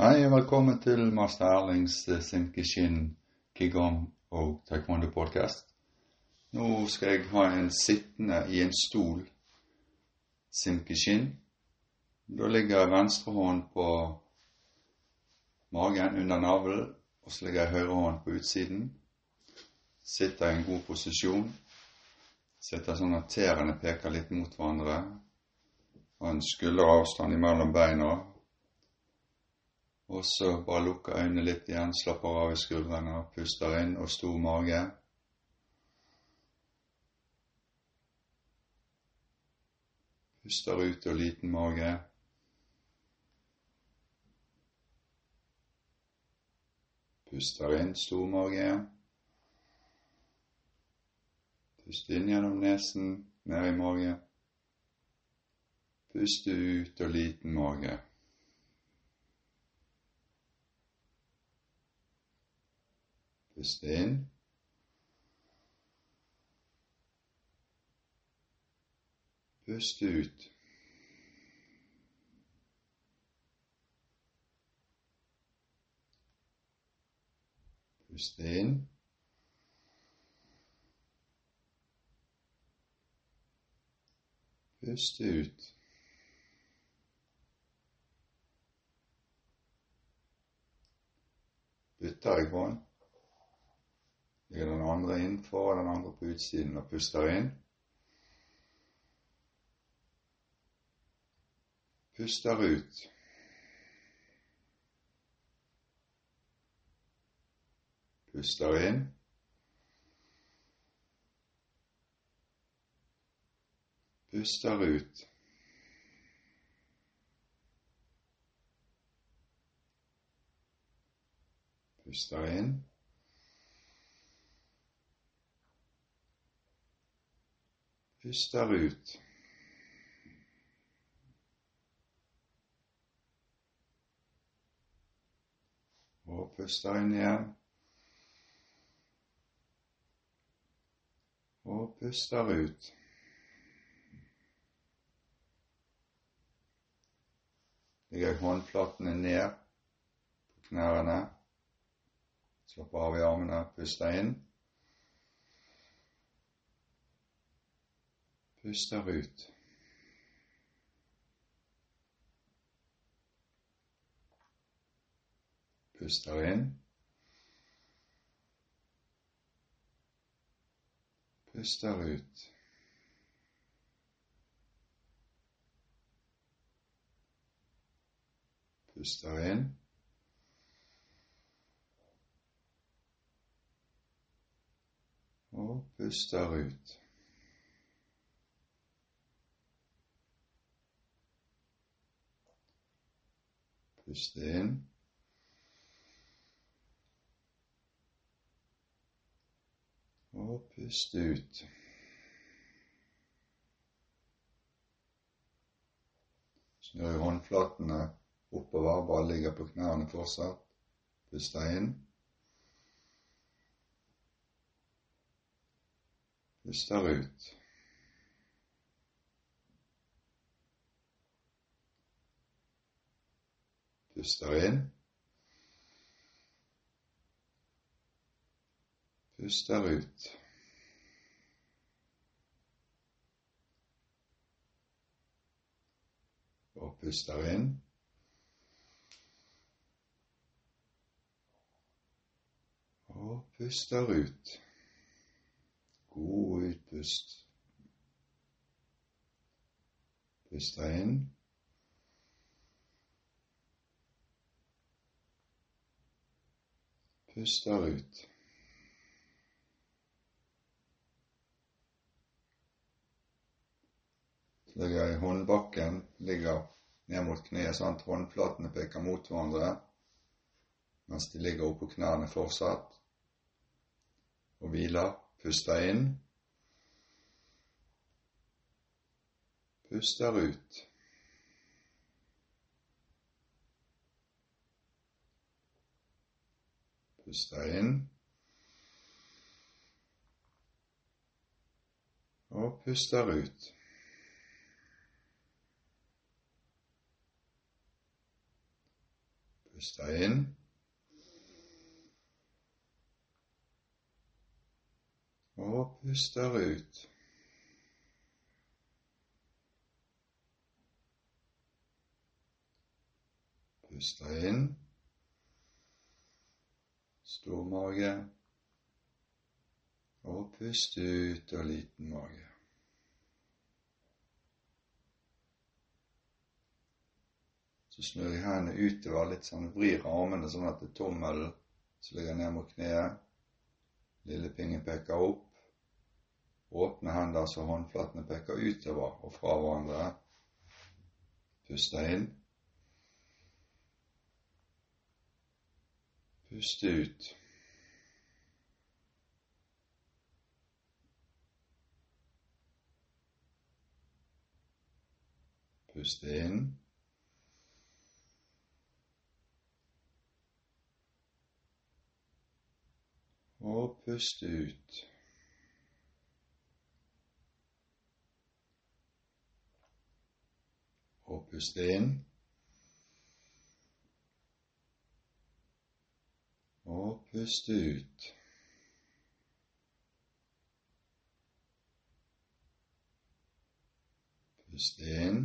Hei, og velkommen til master Erlings eh, Sinkishin Qigong og Taekwondo-podkast. Nå skal jeg ha en sittende i en stol Sinkishin. Da ligger venstre hånd på magen under navlen, og så ligger høyre hånd på utsiden. Sitter i en god posisjon. Sitter sånn at tærne peker litt mot hverandre. Og en skulderavstand mellom beina og så bare lukker øynene litt igjen, slapper av i skuldrene, puster inn og stor mage. Puster ut og liten mage. Puster inn stor mage. Pust inn gjennom nesen, ned i magen. Puste ut og liten mage. Pust inn. Pust ut. Pust inn. Pust ut. Bytter jeg hånd. Legger den andre innenfor og den andre på utsiden og puster inn. Puster ut. Puster inn. Puster ut. Puster inn. Puster ut. Og puster inn igjen. Og puster ut. Legger håndflatene ned på knærne. Slapper av i armene, puster inn. Puster ut. Puster inn. Puster ut. Puster inn. Og puster ut. Puste inn. Og puste ut. Snur håndflatene oppover, bare ligger på knærne fortsatt. Puster inn. Puster ut. Puster inn. Puster ut. Og puster inn. Og puster ut. God utpust. Puster inn. Puster ut. Ligger i håndbakken, ligger ned mot kneet, sånn at håndflatene peker mot hverandre mens de ligger oppå knærne fortsatt. Og hviler. Puster inn. Puster ut. Puster inn. Og puster ut. Puster inn. Og puster ut. Puster. Stor mage. Og pust ut av liten mage. Så snur jeg hendene utover, litt sånn vrir armene sånn at det er tommelen som ligger ned mot kneet. Lillepingen peker opp. Åpne hender så håndflatene peker utover og fra hverandre. Puste inn. Puste ut. Puste inn. og puste ut. Og puste inn. Og puste ut. Puste inn.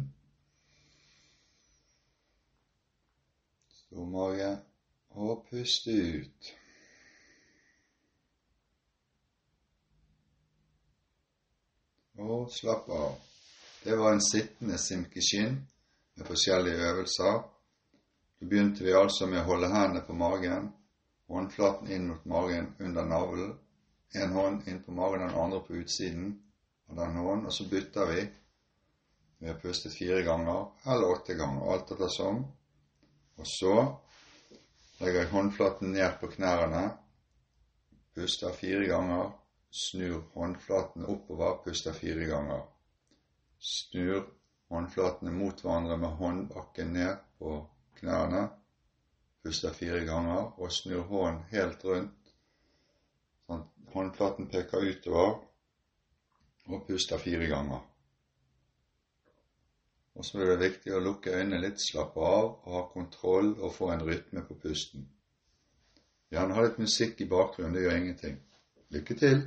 Stor mage. Og puste ut. og slapp av. Det var en sittende simkishin med forskjellige øvelser. Så begynte vi altså med å holde hendene på magen, håndflaten inn mot magen under navlen, en hånd inn på magen, den andre på utsiden av den hånden, og så bytter vi. Vi har pustet fire ganger eller åtte ganger, alt etter som. Og så legger jeg håndflaten ned på knærne, puster fire ganger, Snur håndflatene oppover, puster fire ganger. Snur håndflatene mot hverandre med håndbakken ned på knærne. Puster fire ganger, og snur hånden helt rundt. Sånn håndflaten peker utover, og puster fire ganger. Og så er det viktig å lukke øynene litt, slappe av og ha kontroll og få en rytme på pusten. Gjerne ha litt musikk i bakgrunnen, det gjør ingenting. Lykke til!